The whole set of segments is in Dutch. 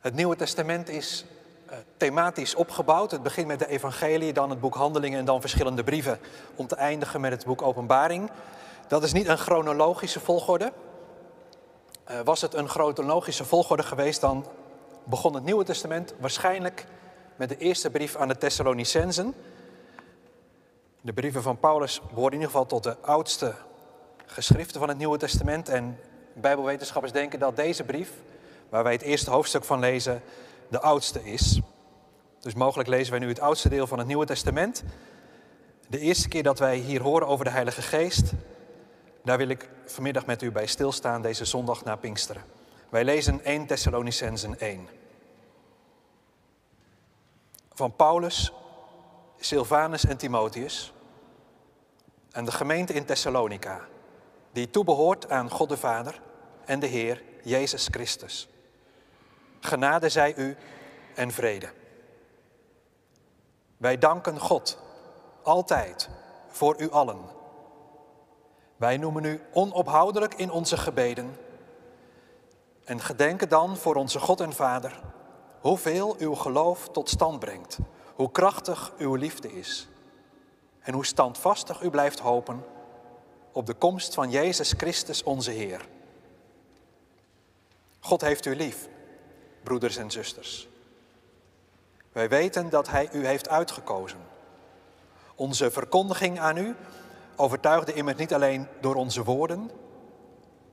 Het Nieuwe Testament is uh, thematisch opgebouwd. Het begint met de Evangelie, dan het boek Handelingen en dan verschillende brieven om te eindigen met het boek Openbaring. Dat is niet een chronologische volgorde. Uh, was het een chronologische volgorde geweest, dan begon het Nieuwe Testament waarschijnlijk met de eerste brief aan de Thessalonicensen. De brieven van Paulus behoren in ieder geval tot de oudste geschriften van het Nieuwe Testament. En Bijbelwetenschappers denken dat deze brief, waar wij het eerste hoofdstuk van lezen, de oudste is. Dus mogelijk lezen wij nu het oudste deel van het Nieuwe Testament. De eerste keer dat wij hier horen over de Heilige Geest, daar wil ik vanmiddag met u bij stilstaan deze zondag na Pinksteren. Wij lezen 1 Thessalonicensen 1. Van Paulus, Silvanus en Timotheus en de gemeente in Thessalonica, die toebehoort aan God de Vader en de Heer Jezus Christus. Genade zij u en vrede. Wij danken God altijd voor u allen. Wij noemen u onophoudelijk in onze gebeden en gedenken dan voor onze God en Vader hoeveel uw geloof tot stand brengt, hoe krachtig uw liefde is en hoe standvastig u blijft hopen op de komst van Jezus Christus onze Heer. God heeft u lief, broeders en zusters. Wij weten dat Hij u heeft uitgekozen. Onze verkondiging aan u overtuigde immers niet alleen door onze woorden,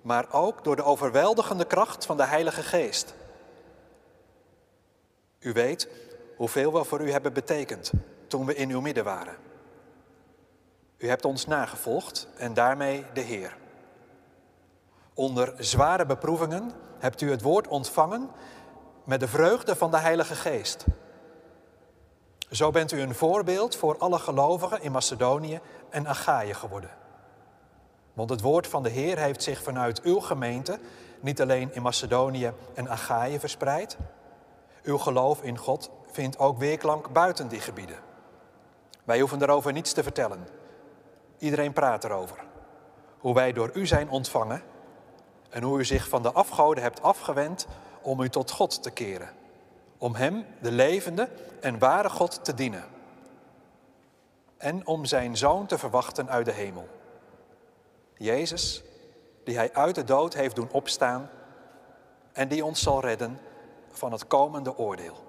maar ook door de overweldigende kracht van de Heilige Geest. U weet hoeveel we voor u hebben betekend toen we in uw midden waren. U hebt ons nagevolgd en daarmee de Heer. Onder zware beproevingen hebt u het woord ontvangen met de vreugde van de Heilige Geest. Zo bent u een voorbeeld voor alle gelovigen in Macedonië en Achaïe geworden. Want het woord van de Heer heeft zich vanuit uw gemeente niet alleen in Macedonië en Achaïe verspreid. Uw geloof in God vindt ook weerklank buiten die gebieden. Wij hoeven daarover niets te vertellen. Iedereen praat erover. Hoe wij door u zijn ontvangen en hoe u zich van de afgoden hebt afgewend om u tot God te keren. Om Hem, de levende en ware God, te dienen. En om Zijn Zoon te verwachten uit de hemel. Jezus, die Hij uit de dood heeft doen opstaan en die ons zal redden van het komende oordeel.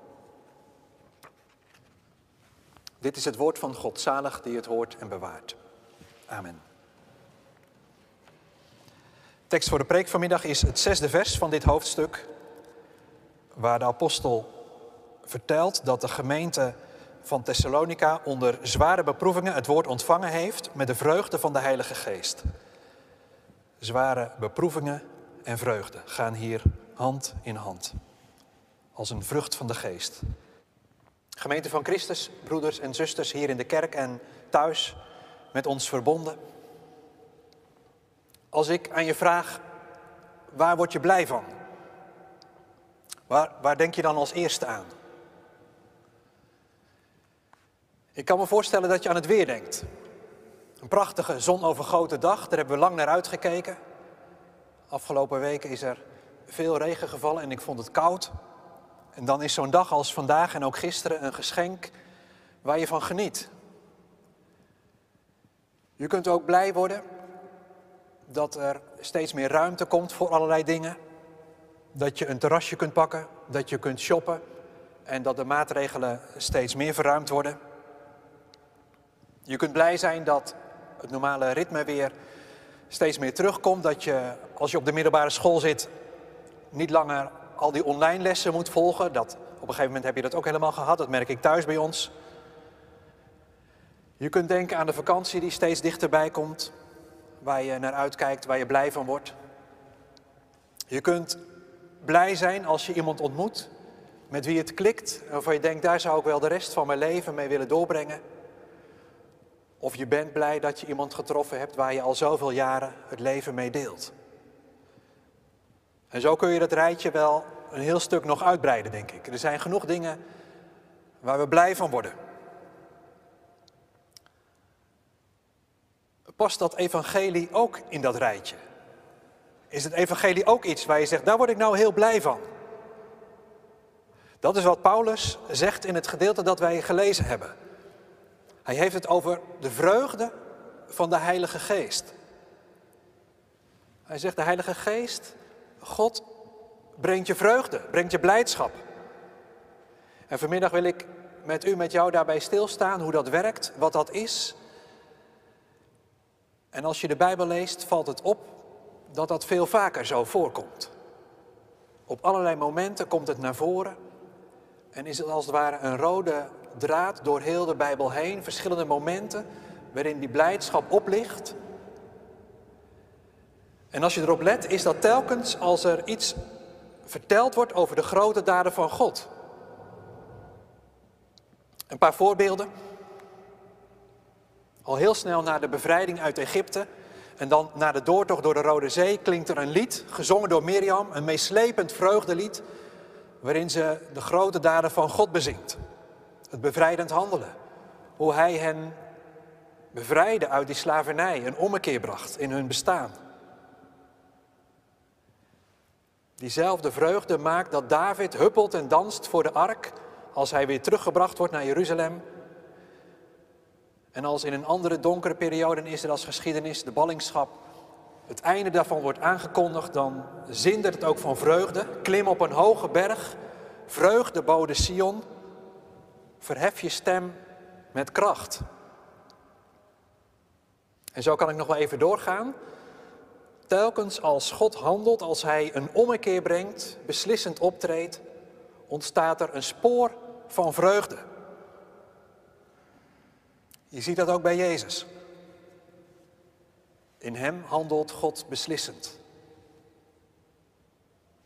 Dit is het woord van God, zalig die het hoort en bewaart. Amen. Tekst voor de preek vanmiddag is het zesde vers van dit hoofdstuk, waar de apostel vertelt dat de gemeente van Thessalonica onder zware beproevingen het woord ontvangen heeft met de vreugde van de Heilige Geest. Zware beproevingen en vreugde gaan hier hand in hand, als een vrucht van de Geest. Gemeente van Christus, broeders en zusters hier in de kerk en thuis met ons verbonden. Als ik aan je vraag, waar word je blij van? Waar, waar denk je dan als eerste aan? Ik kan me voorstellen dat je aan het weer denkt. Een prachtige zonovergoten dag, daar hebben we lang naar uitgekeken. Afgelopen weken is er veel regen gevallen en ik vond het koud. En dan is zo'n dag als vandaag en ook gisteren een geschenk waar je van geniet. Je kunt ook blij worden dat er steeds meer ruimte komt voor allerlei dingen. Dat je een terrasje kunt pakken, dat je kunt shoppen en dat de maatregelen steeds meer verruimd worden. Je kunt blij zijn dat het normale ritme weer steeds meer terugkomt. Dat je als je op de middelbare school zit niet langer al die online lessen moet volgen. Dat, op een gegeven moment heb je dat ook helemaal gehad. Dat merk ik thuis bij ons. Je kunt denken aan de vakantie die steeds dichterbij komt waar je naar uitkijkt, waar je blij van wordt. Je kunt blij zijn als je iemand ontmoet met wie het klikt, waarvan je denkt, daar zou ik wel de rest van mijn leven mee willen doorbrengen. Of je bent blij dat je iemand getroffen hebt waar je al zoveel jaren het leven mee deelt. En zo kun je dat rijtje wel een heel stuk nog uitbreiden, denk ik. Er zijn genoeg dingen waar we blij van worden. Past dat evangelie ook in dat rijtje? Is het evangelie ook iets waar je zegt, daar word ik nou heel blij van? Dat is wat Paulus zegt in het gedeelte dat wij gelezen hebben. Hij heeft het over de vreugde van de Heilige Geest. Hij zegt, de Heilige Geest, God brengt je vreugde, brengt je blijdschap. En vanmiddag wil ik met u, met jou daarbij stilstaan hoe dat werkt, wat dat is. En als je de Bijbel leest, valt het op dat dat veel vaker zo voorkomt. Op allerlei momenten komt het naar voren en is het als het ware een rode draad door heel de Bijbel heen, verschillende momenten waarin die blijdschap oplicht. En als je erop let, is dat telkens als er iets verteld wordt over de grote daden van God. Een paar voorbeelden. Al heel snel na de bevrijding uit Egypte en dan na de doortocht door de Rode Zee klinkt er een lied, gezongen door Mirjam, een meeslepend vreugdelied, waarin ze de grote daden van God bezingt. Het bevrijdend handelen. Hoe hij hen bevrijdde uit die slavernij, een ommekeer bracht in hun bestaan. Diezelfde vreugde maakt dat David huppelt en danst voor de ark als hij weer teruggebracht wordt naar Jeruzalem. En als in een andere donkere periode in Israëls geschiedenis de ballingschap het einde daarvan wordt aangekondigd, dan zindert het ook van vreugde. Klim op een hoge berg, vreugde bode Sion, verhef je stem met kracht. En zo kan ik nog wel even doorgaan. Telkens als God handelt, als Hij een ommekeer brengt, beslissend optreedt, ontstaat er een spoor van vreugde. Je ziet dat ook bij Jezus. In Hem handelt God beslissend.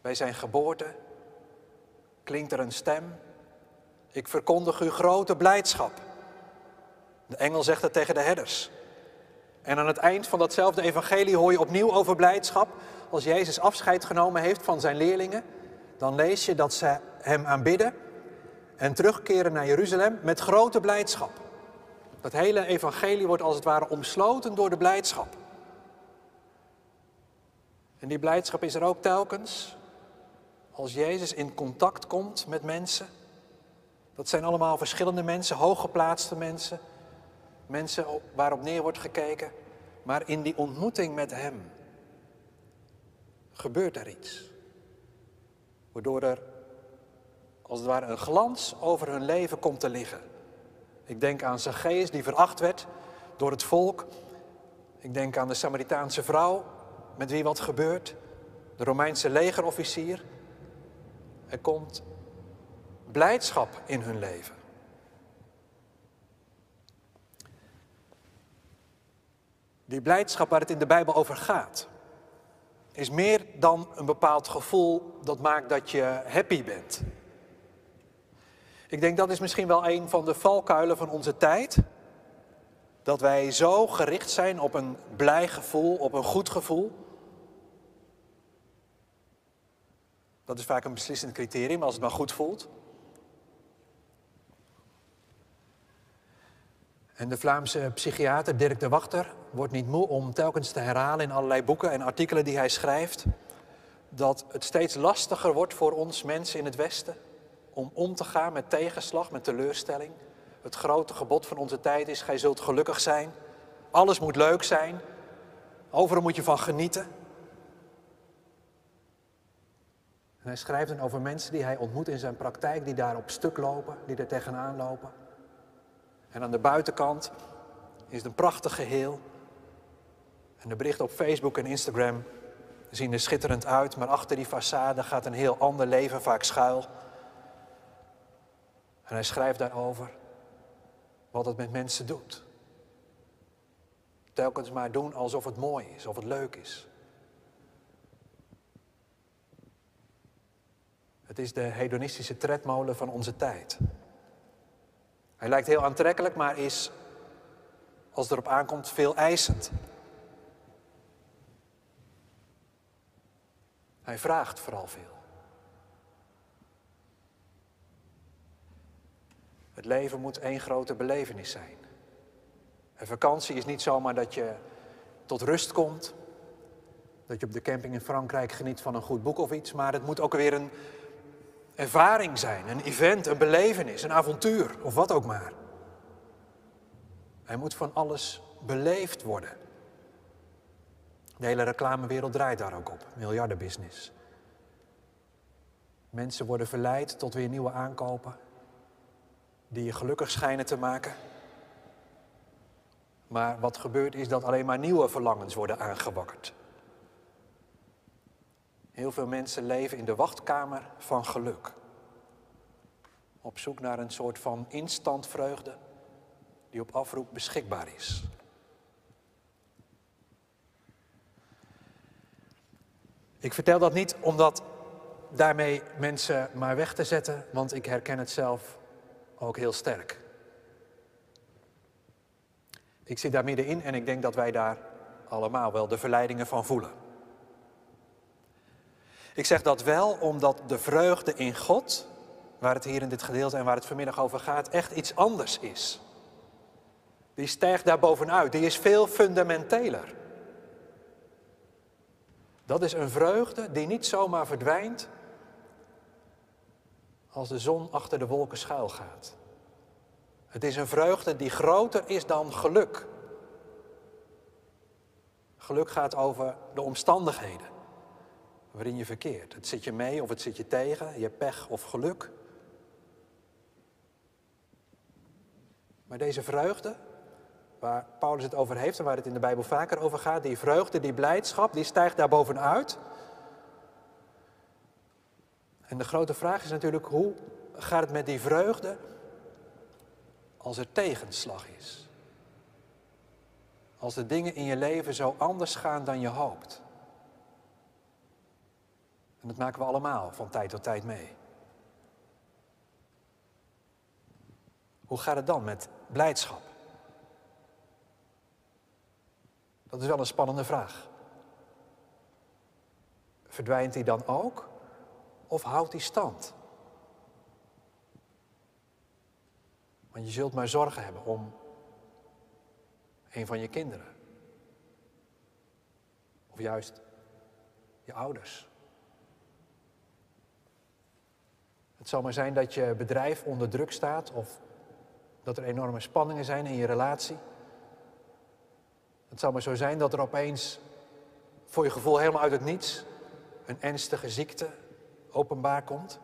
Bij Zijn geboorte klinkt er een stem. Ik verkondig u grote blijdschap. De engel zegt het tegen de herders. En aan het eind van datzelfde evangelie hoor je opnieuw over blijdschap. Als Jezus afscheid genomen heeft van zijn leerlingen, dan lees je dat ze hem aanbidden en terugkeren naar Jeruzalem met grote blijdschap. Dat hele evangelie wordt als het ware omsloten door de blijdschap. En die blijdschap is er ook telkens als Jezus in contact komt met mensen. Dat zijn allemaal verschillende mensen, hooggeplaatste mensen, mensen waarop neer wordt gekeken. Maar in die ontmoeting met Hem gebeurt er iets. Waardoor er als het ware een glans over hun leven komt te liggen. Ik denk aan Zacchaeus die veracht werd door het volk. Ik denk aan de Samaritaanse vrouw met wie wat gebeurt. De Romeinse legerofficier. Er komt blijdschap in hun leven. Die blijdschap waar het in de Bijbel over gaat, is meer dan een bepaald gevoel dat maakt dat je happy bent. Ik denk dat is misschien wel een van de valkuilen van onze tijd. Dat wij zo gericht zijn op een blij gevoel, op een goed gevoel. Dat is vaak een beslissend criterium als het maar goed voelt. En de Vlaamse psychiater Dirk de Wachter wordt niet moe om telkens te herhalen in allerlei boeken en artikelen die hij schrijft, dat het steeds lastiger wordt voor ons mensen in het Westen om om te gaan met tegenslag, met teleurstelling. Het grote gebod van onze tijd is, gij zult gelukkig zijn. Alles moet leuk zijn. Overal moet je van genieten. En hij schrijft dan over mensen die hij ontmoet in zijn praktijk, die daar op stuk lopen, die er tegenaan lopen. En aan de buitenkant is het een prachtig geheel. En de berichten op Facebook en Instagram zien er schitterend uit, maar achter die façade gaat een heel ander leven vaak schuil. En hij schrijft daarover wat het met mensen doet. Telkens maar doen alsof het mooi is, of het leuk is. Het is de hedonistische tredmolen van onze tijd. Hij lijkt heel aantrekkelijk, maar is, als het erop aankomt, veel eisend. Hij vraagt vooral veel. Het leven moet één grote belevenis zijn. Een vakantie is niet zomaar dat je tot rust komt, dat je op de camping in Frankrijk geniet van een goed boek of iets, maar het moet ook weer een, ervaring zijn, een event, een belevenis, een avontuur of wat ook maar. Hij moet van alles beleefd worden. De hele reclamewereld draait daar ook op, miljardenbusiness. Mensen worden verleid tot weer nieuwe aankopen, die je gelukkig schijnen te maken. Maar wat gebeurt is dat alleen maar nieuwe verlangens worden aangewakkerd. Heel veel mensen leven in de wachtkamer van geluk. Op zoek naar een soort van instant vreugde die op afroep beschikbaar is. Ik vertel dat niet omdat daarmee mensen maar weg te zetten, want ik herken het zelf ook heel sterk. Ik zit daar middenin en ik denk dat wij daar allemaal wel de verleidingen van voelen. Ik zeg dat wel omdat de vreugde in God, waar het hier in dit gedeelte en waar het vanmiddag over gaat, echt iets anders is. Die stijgt daar bovenuit, die is veel fundamenteler. Dat is een vreugde die niet zomaar verdwijnt als de zon achter de wolken schuil gaat. Het is een vreugde die groter is dan geluk. Geluk gaat over de omstandigheden waarin je verkeert. Het zit je mee of het zit je tegen, je pech of geluk. Maar deze vreugde, waar Paulus het over heeft en waar het in de Bijbel vaker over gaat, die vreugde, die blijdschap, die stijgt daar bovenuit. En de grote vraag is natuurlijk, hoe gaat het met die vreugde als er tegenslag is? Als de dingen in je leven zo anders gaan dan je hoopt. En dat maken we allemaal van tijd tot tijd mee. Hoe gaat het dan met blijdschap? Dat is wel een spannende vraag. Verdwijnt die dan ook of houdt die stand? Want je zult maar zorgen hebben om een van je kinderen. Of juist je ouders. Het zal maar zijn dat je bedrijf onder druk staat of dat er enorme spanningen zijn in je relatie. Het zal maar zo zijn dat er opeens voor je gevoel helemaal uit het niets een ernstige ziekte openbaar komt.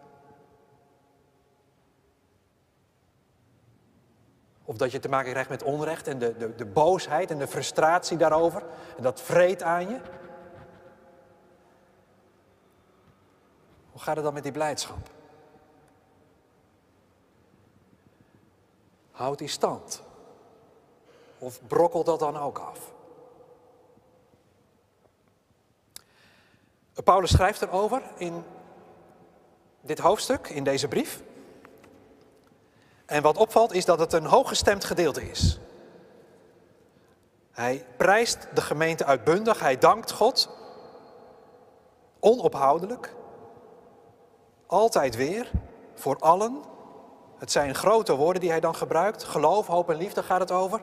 Of dat je te maken krijgt met onrecht en de, de, de boosheid en de frustratie daarover. En dat vreet aan je. Hoe gaat het dan met die blijdschap? Houdt die stand? Of brokkelt dat dan ook af? Paulus schrijft erover in dit hoofdstuk, in deze brief. En wat opvalt is dat het een hooggestemd gedeelte is. Hij prijst de gemeente uitbundig, hij dankt God, onophoudelijk, altijd weer, voor allen. Het zijn grote woorden die hij dan gebruikt. Geloof, hoop en liefde gaat het over.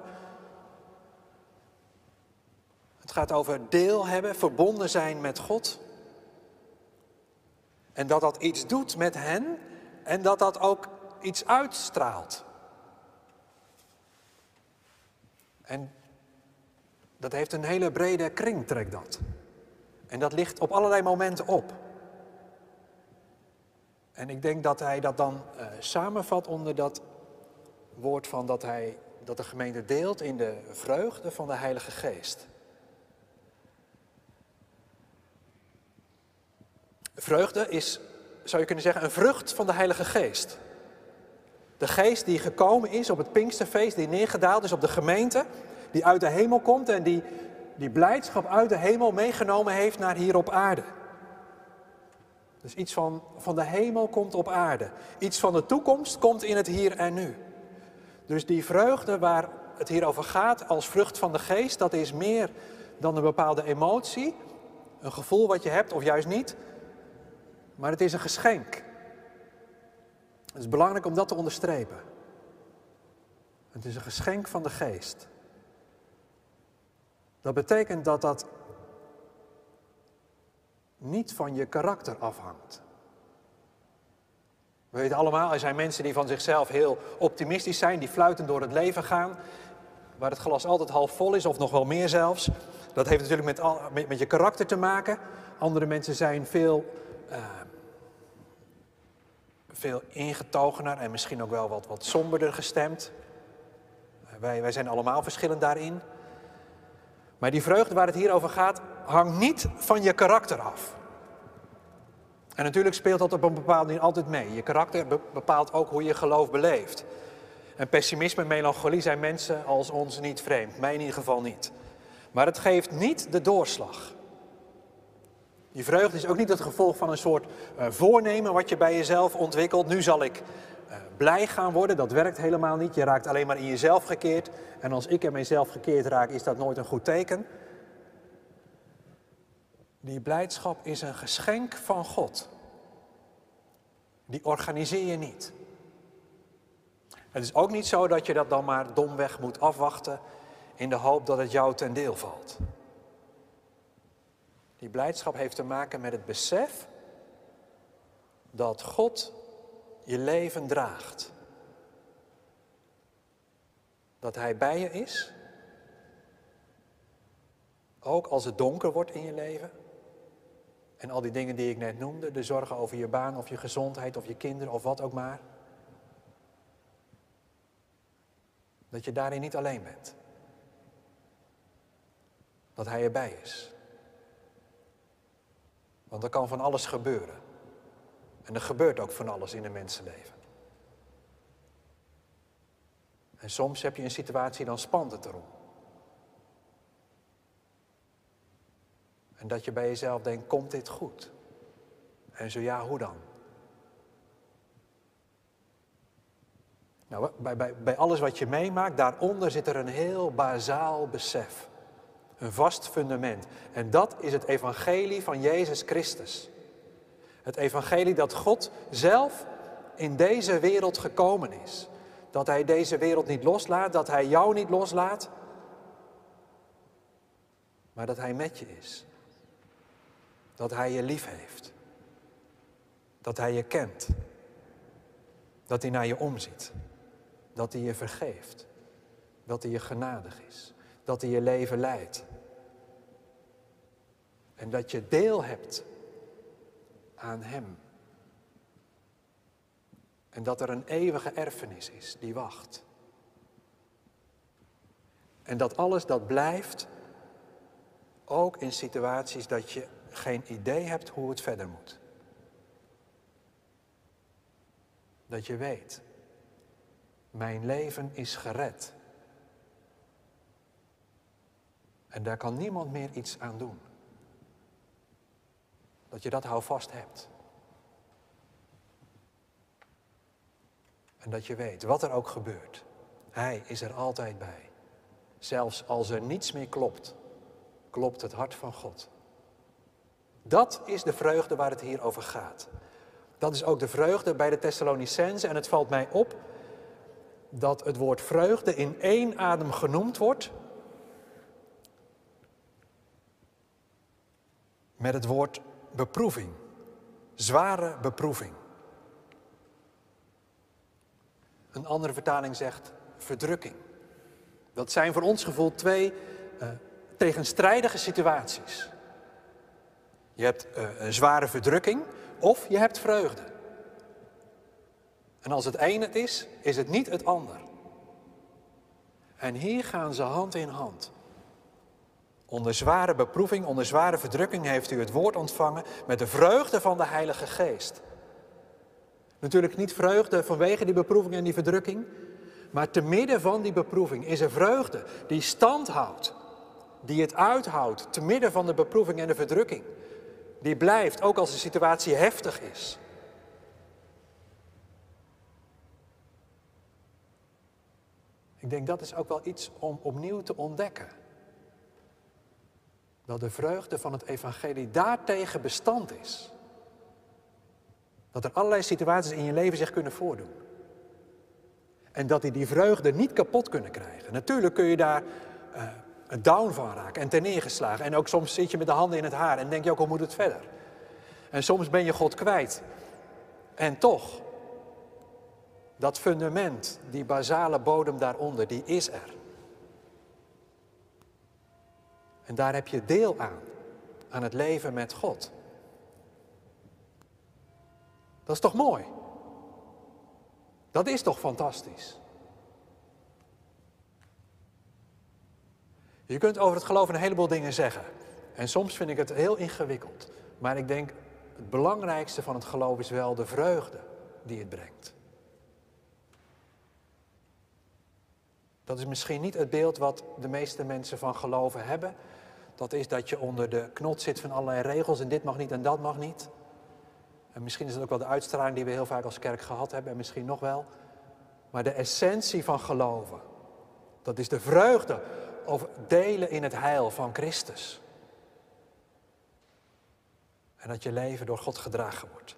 Het gaat over deel hebben, verbonden zijn met God. En dat dat iets doet met hen en dat dat ook iets uitstraalt. En dat heeft een hele brede kring, trekt dat. En dat ligt op allerlei momenten op. En ik denk dat hij dat dan uh, samenvat onder dat woord van dat, hij, dat de gemeente deelt in de vreugde van de Heilige Geest. Vreugde is, zou je kunnen zeggen, een vrucht van de Heilige Geest. De geest die gekomen is op het Pinksterfeest, die neergedaald is op de gemeente, die uit de hemel komt en die die blijdschap uit de hemel meegenomen heeft naar hier op aarde. Dus iets van, van de hemel komt op aarde. Iets van de toekomst komt in het hier en nu. Dus die vreugde waar het hier over gaat als vrucht van de geest, dat is meer dan een bepaalde emotie, een gevoel wat je hebt of juist niet, maar het is een geschenk. Het is belangrijk om dat te onderstrepen. Het is een geschenk van de geest. Dat betekent dat dat niet van je karakter afhangt. We weten allemaal, er zijn mensen die van zichzelf heel optimistisch zijn, die fluitend door het leven gaan, waar het glas altijd half vol is of nog wel meer zelfs. Dat heeft natuurlijk met, met, met je karakter te maken. Andere mensen zijn veel, uh, veel ingetogener en misschien ook wel wat, wat somberder gestemd. wij, wij zijn allemaal verschillend daarin. Maar die vreugde waar het hier over gaat, hangt niet van je karakter af. En natuurlijk speelt dat op een bepaalde manier altijd mee. Je karakter bepaalt ook hoe je geloof beleeft. En pessimisme en melancholie zijn mensen als ons niet vreemd. Mij in ieder geval niet. Maar het geeft niet de doorslag. Die vreugde is ook niet het gevolg van een soort uh, voornemen wat je bij jezelf ontwikkelt. Nu zal ik uh, blij gaan worden. Dat werkt helemaal niet. Je raakt alleen maar in jezelf gekeerd. En als ik in mijzelf gekeerd raak, is dat nooit een goed teken. Die blijdschap is een geschenk van God. Die organiseer je niet. Het is ook niet zo dat je dat dan maar domweg moet afwachten in de hoop dat het jou ten deel valt. Die blijdschap heeft te maken met het besef dat God je leven draagt. Dat Hij bij je is, ook als het donker wordt in je leven. En al die dingen die ik net noemde, de zorgen over je baan of je gezondheid of je kinderen of wat ook maar. Dat je daarin niet alleen bent. Dat Hij erbij is. Want er kan van alles gebeuren. En er gebeurt ook van alles in een mensenleven. En soms heb je een situatie, dan spant het erom. En dat je bij jezelf denkt, komt dit goed? En zo ja, hoe dan? Nou, bij, bij, bij alles wat je meemaakt, daaronder zit er een heel bazaal besef. Een vast fundament. En dat is het evangelie van Jezus Christus. Het evangelie dat God zelf in deze wereld gekomen is. Dat Hij deze wereld niet loslaat, dat Hij jou niet loslaat, maar dat Hij met je is. Dat Hij je lief heeft. Dat Hij je kent. Dat Hij naar je omziet. Dat Hij je vergeeft. Dat Hij je genadig is. Dat Hij je leven leidt. En dat je deel hebt aan Hem. En dat er een eeuwige erfenis is die wacht. En dat alles dat blijft, ook in situaties dat je geen idee hebt hoe het verder moet. Dat je weet, mijn leven is gered. En daar kan niemand meer iets aan doen. Dat je dat houvast hebt. En dat je weet, wat er ook gebeurt, Hij is er altijd bij. Zelfs als er niets meer klopt, klopt het hart van God. Dat is de vreugde waar het hier over gaat. Dat is ook de vreugde bij de Thessalonicenzen. En het valt mij op dat het woord vreugde in één adem genoemd wordt. Met het woord beproeving. Zware beproeving. Een andere vertaling zegt verdrukking. Dat zijn voor ons gevoel twee uh, tegenstrijdige situaties. Je hebt uh, een zware verdrukking of je hebt vreugde. En als het een het is, is het niet het ander. En hier gaan ze hand in hand. Onder zware beproeving, onder zware verdrukking heeft u het woord ontvangen met de vreugde van de Heilige Geest. Natuurlijk niet vreugde vanwege die beproeving en die verdrukking, maar te midden van die beproeving is er vreugde die stand houdt, die het uithoudt te midden van de beproeving en de verdrukking. Die blijft ook als de situatie heftig is. Ik denk dat is ook wel iets om opnieuw te ontdekken. Dat de vreugde van het evangelie daartegen bestand is. Dat er allerlei situaties in je leven zich kunnen voordoen. En dat die die vreugde niet kapot kunnen krijgen. Natuurlijk kun je daar uh, down van raken en ten neergeslagen. En ook soms zit je met de handen in het haar en denk je ook, hoe moet het verder? En soms ben je God kwijt. En toch Dat fundament, die basale bodem daaronder, die is er. En daar heb je deel aan, aan het leven met God. Dat is toch mooi? Dat is toch fantastisch? Je kunt over het geloof een heleboel dingen zeggen. En soms vind ik het heel ingewikkeld. Maar ik denk, het belangrijkste van het geloof is wel de vreugde die het brengt. Dat is misschien niet het beeld wat de meeste mensen van geloven hebben. Dat is dat je onder de knot zit van allerlei regels en dit mag niet en dat mag niet. En misschien is het ook wel de uitstraling die we heel vaak als kerk gehad hebben en misschien nog wel. Maar de essentie van geloven, dat is de vreugde over delen in het heil van Christus. En dat je leven door God gedragen wordt.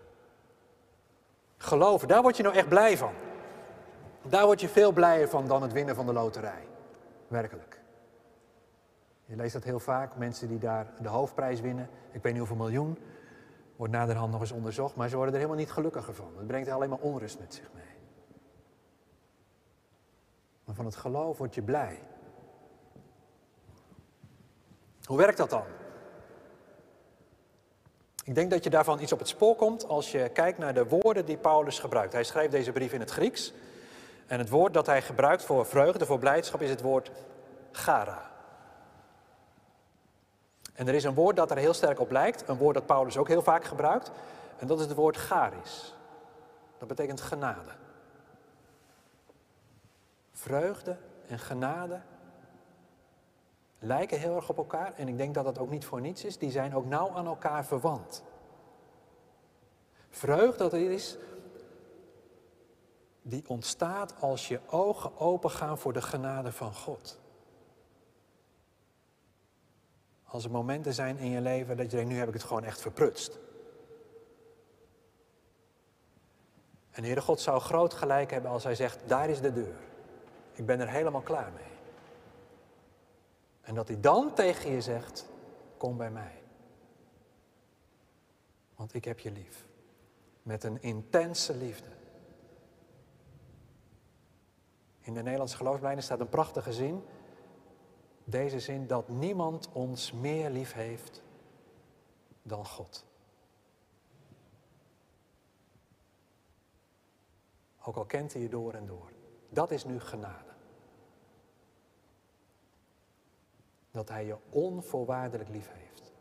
Geloven, daar word je nou echt blij van. Daar word je veel blijer van dan het winnen van de loterij. Werkelijk. Je leest dat heel vaak, mensen die daar de hoofdprijs winnen. Ik weet niet hoeveel miljoen. Wordt naderhand nog eens onderzocht, maar ze worden er helemaal niet gelukkiger van. Het brengt alleen maar onrust met zich mee. Maar van het geloof word je blij. Hoe werkt dat dan? Ik denk dat je daarvan iets op het spoor komt als je kijkt naar de woorden die Paulus gebruikt. Hij schrijft deze brief in het Grieks. En het woord dat hij gebruikt voor vreugde, voor blijdschap, is het woord gara. En er is een woord dat er heel sterk op lijkt, een woord dat Paulus ook heel vaak gebruikt. En dat is het woord charis. Dat betekent genade. Vreugde en genade lijken heel erg op elkaar. En ik denk dat dat ook niet voor niets is. Die zijn ook nauw aan elkaar verwant. Vreugde, dat is, die ontstaat als je ogen open gaan voor de genade van God. Als er momenten zijn in je leven dat je denkt, nu heb ik het gewoon echt verprutst. En Heere God zou groot gelijk hebben als hij zegt, daar is de deur. Ik ben er helemaal klaar mee. En dat hij dan tegen je zegt, kom bij mij. Want ik heb je lief. Met een intense liefde. In de Nederlandse geloofsblijden staat een prachtige zin. Deze zin dat niemand ons meer lief heeft dan God. Ook al kent hij je door en door. Dat is nu genade. dat Hij je onvoorwaardelijk lief heeft.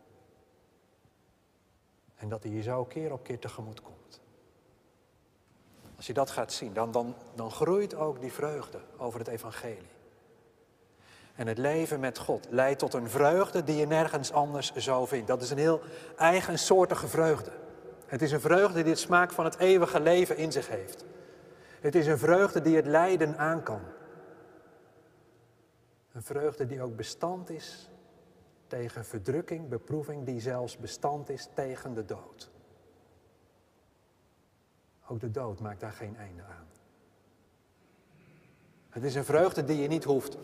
En dat Hij je zo keer op keer tegemoet komt. Als je dat gaat zien, dan, dan, dan groeit ook die vreugde over het evangelie. En het leven met God leidt tot een vreugde die je nergens anders zo vindt. Dat is een heel eigensoortige vreugde. Het is een vreugde die het smaak van het eeuwige leven in zich heeft. Het is een vreugde die het lijden aan kan. Een vreugde die ook bestand is tegen verdrukking, beproeving, die zelfs bestand is tegen de dood. Ook de dood maakt daar geen einde aan. Het is een vreugde die je niet hoeft uh,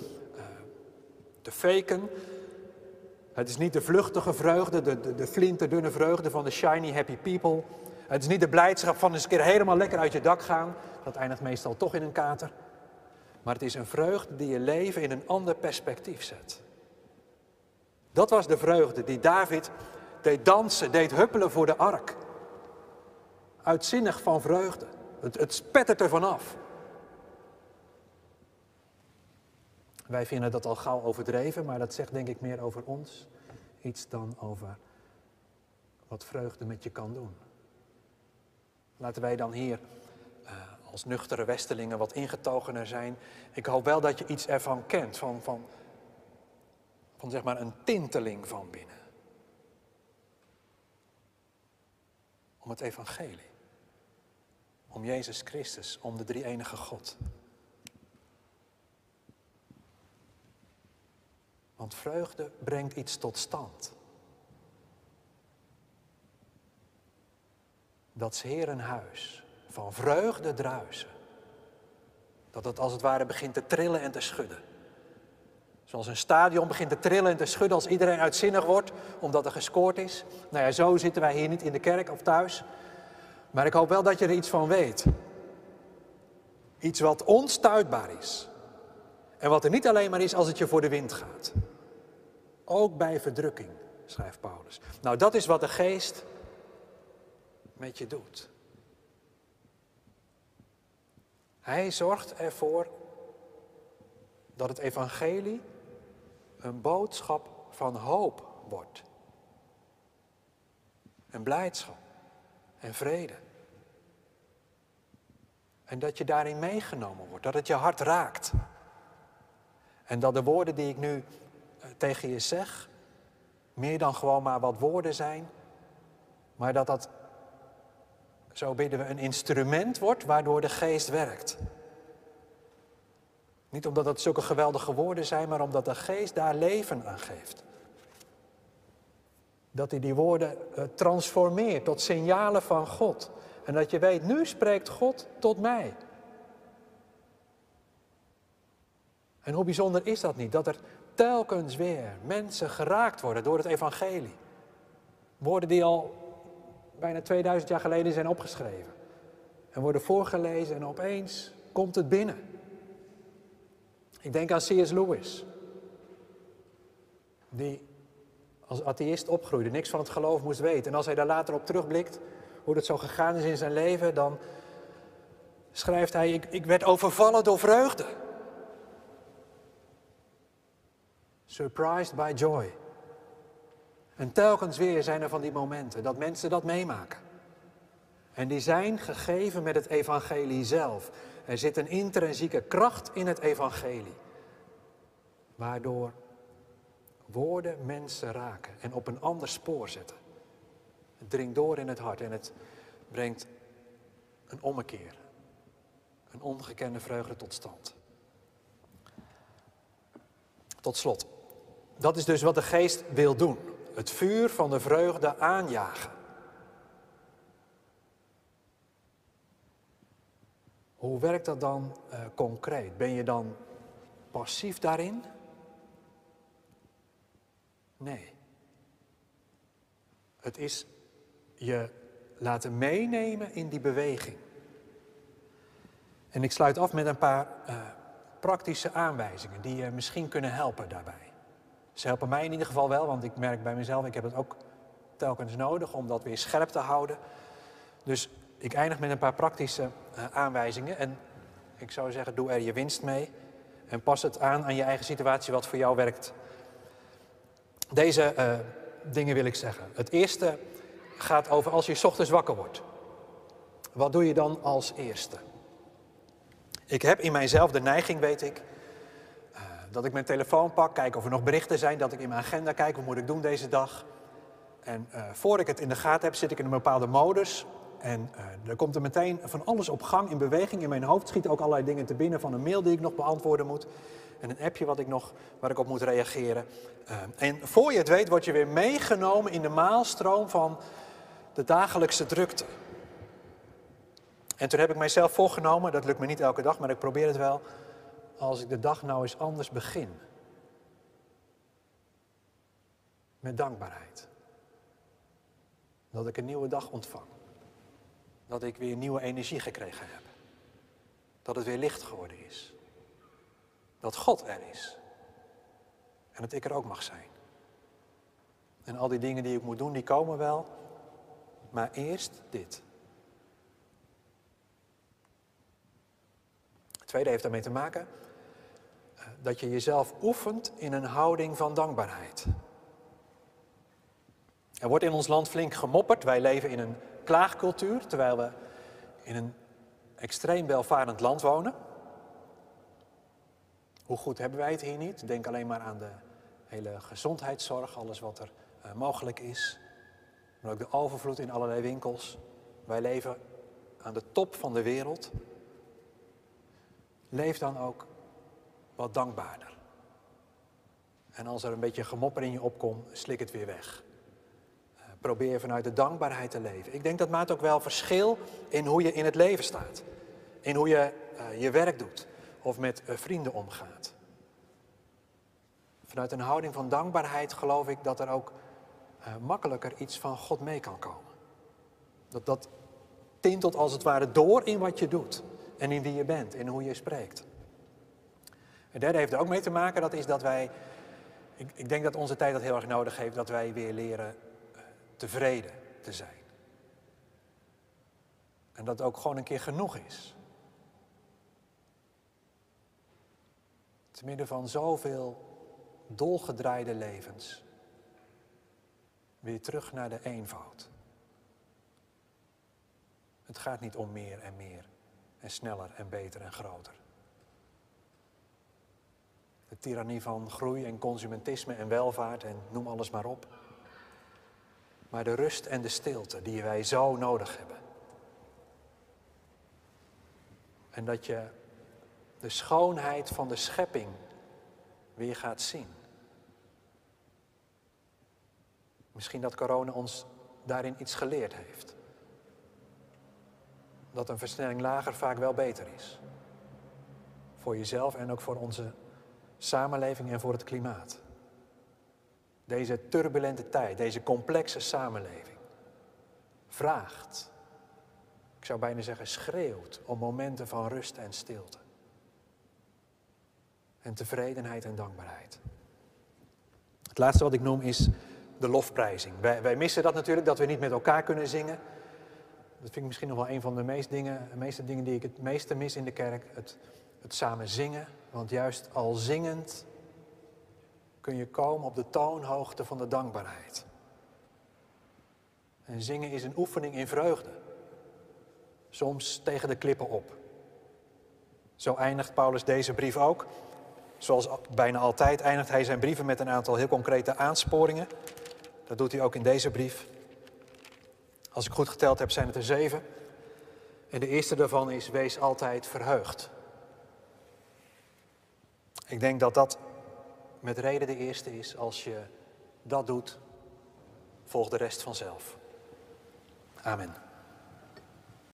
te faken. Het is niet de vluchtige vreugde, de, de, de flinterdunne vreugde van de shiny happy people. Het is niet de blijdschap van eens een keer helemaal lekker uit je dak gaan. Dat eindigt meestal toch in een kater. Maar het is een vreugde die je leven in een ander perspectief zet. Dat was de vreugde die David deed dansen, deed huppelen voor de ark. Uitzinnig van vreugde. Het, het spettert er vanaf. Wij vinden dat al gauw overdreven, maar dat zegt denk ik meer over ons iets dan over wat vreugde met je kan doen. Laten wij dan hier als nuchtere westelingen wat ingetogener zijn. Ik hoop wel dat je iets ervan kent, van, van, van zeg maar een tinteling van binnen. Om het evangelie. Om Jezus Christus, om de drie enige God. Want vreugde brengt iets tot stand. Dat is Heer een huis van vreugde druisen. Dat het als het ware begint te trillen en te schudden. Zoals een stadion begint te trillen en te schudden als iedereen uitzinnig wordt omdat er gescoord is. Nou ja, zo zitten wij hier niet in de kerk of thuis. Maar ik hoop wel dat je er iets van weet. Iets wat onstuitbaar is. En wat er niet alleen maar is als het je voor de wind gaat. Ook bij verdrukking, schrijft Paulus. Nou, dat is wat de geest met je doet. Hij zorgt ervoor dat het evangelie een boodschap van hoop wordt. En blijdschap en vrede. En dat je daarin meegenomen wordt, dat het je hart raakt. En dat de woorden die ik nu tegen je zeg, meer dan gewoon maar wat woorden zijn, maar dat dat, zo bidden we, een instrument wordt waardoor de geest werkt. Niet omdat het zulke geweldige woorden zijn, maar omdat de geest daar leven aan geeft. Dat hij die woorden eh, transformeert tot signalen van God. En dat je weet, nu spreekt God tot mij. En hoe bijzonder is dat niet? Dat er telkens weer mensen geraakt worden door het evangelie. Woorden die al bijna 2000 jaar geleden zijn opgeschreven. En worden voorgelezen en opeens komt het binnen. Ik denk aan C.S. Lewis. Die als atheïst opgroeide, niks van het geloof moest weten. En als hij daar later op terugblikt, hoe het zo gegaan is in zijn leven, dan schrijft hij, ik, ik werd overvallen door vreugde. Surprised by joy. En telkens weer zijn er van die momenten dat mensen dat meemaken. En die zijn gegeven met het evangelie zelf. Er zit een intrinsieke kracht in het evangelie. Waardoor woorden mensen raken en op een ander spoor zetten. Het dringt door in het hart en het brengt een ommekeer. Een ongekende vreugde tot stand. Tot slot. Dat is dus wat de geest wil doen. Het vuur van de vreugde aanjagen. Hoe werkt dat dan uh, concreet? Ben je dan passief daarin? Nee. Het is je laten meenemen in die beweging. En ik sluit af met een paar uh, praktische aanwijzingen die je misschien kunnen helpen daarbij. Ze helpen mij in ieder geval wel, want ik merk bij mezelf, ik heb het ook telkens nodig om dat weer scherp te houden. Dus ik eindig met een paar praktische uh, aanwijzingen. En ik zou zeggen, doe er je winst mee. En pas het aan aan je eigen situatie wat voor jou werkt. Deze uh, dingen wil ik zeggen. Het eerste gaat over als je ochtends wakker wordt. Wat doe je dan als eerste? Ik heb in mijzelf de neiging, weet ik, dat ik mijn telefoon pak, kijk of er nog berichten zijn, dat ik in mijn agenda kijk, wat moet ik doen deze dag. En uh, voor ik het in de gaten heb, zit ik in een bepaalde modus. En uh, komt er meteen van alles op gang, in beweging. In mijn hoofd schieten ook allerlei dingen te binnen van een mail die ik nog beantwoorden moet. En een appje wat ik nog, waar ik op moet reageren. Uh, en voor je het weet, word je weer meegenomen in de maalstroom van de dagelijkse drukte. En toen heb ik mijzelf voorgenomen, dat lukt me niet elke dag, maar ik probeer het wel, als ik de dag nou eens anders begin. Met dankbaarheid. Dat ik een nieuwe dag ontvang. Dat ik weer nieuwe energie gekregen heb. Dat het weer licht geworden is. Dat God er is. En dat ik er ook mag zijn. En al die dingen die ik moet doen, die komen wel. Maar eerst dit. Het tweede heeft daarmee te maken dat je jezelf oefent in een houding van dankbaarheid. Er wordt in ons land flink gemopperd. Wij leven in een klaagcultuur, terwijl we in een extreem welvarend land wonen. Hoe goed hebben wij het hier niet? Denk alleen maar aan de hele gezondheidszorg, alles wat er uh, mogelijk is. Maar ook de overvloed in allerlei winkels. Wij leven aan de top van de wereld. Leef dan ook wat dankbaarder. En als er een beetje gemopper in je opkomt, slik het weer weg. Uh, probeer vanuit de dankbaarheid te leven. Ik denk dat maakt ook wel verschil in hoe je in het leven staat. In hoe je uh, je werk doet of met uh, vrienden omgaat. Vanuit een houding van dankbaarheid geloof ik dat er ook makkelijker iets van God mee kan komen. Dat dat tintelt als het ware door in wat je doet. en in wie je bent en hoe je spreekt. Het derde heeft er ook mee te maken, dat is dat wij, ik, ik denk dat onze tijd dat heel erg nodig heeft, dat wij weer leren eh, tevreden te zijn. En dat ook gewoon een keer genoeg is. Te midden van zoveel dolgedraaide levens. Weer terug naar de eenvoud. Het gaat niet om meer en meer en sneller en beter en groter. De tirannie van groei en consumentisme en welvaart en noem alles maar op. Maar de rust en de stilte die wij zo nodig hebben. En dat je de schoonheid van de schepping weer gaat zien. Misschien dat corona ons daarin iets geleerd heeft. Dat een versnelling lager vaak wel beter is. Voor jezelf en ook voor onze samenleving en voor het klimaat. Deze turbulente tijd, deze complexe samenleving, vraagt, ik zou bijna zeggen schreeuwt, om momenten van rust en stilte. En tevredenheid en dankbaarheid. Het laatste wat ik noem is de lofprijzing. Wij, wij, missen dat natuurlijk, dat we niet met elkaar kunnen zingen. Dat vind ik misschien nog wel een van de meest dingen, de meeste dingen die ik het meeste mis in de kerk. Het, het samen zingen. Want juist al zingend kun je komen op de toonhoogte van de dankbaarheid. En zingen is een oefening in vreugde. Soms tegen de klippen op. Zo eindigt Paulus deze brief ook. Zoals bijna altijd eindigt hij zijn brieven met een aantal heel concrete aansporingen. Dat doet hij ook in deze brief. Als ik goed geteld heb, zijn het er zeven. En de eerste daarvan is: wees altijd verheugd. Ik denk dat dat met reden de eerste is. Als je dat doet, volgt de rest vanzelf. Amen.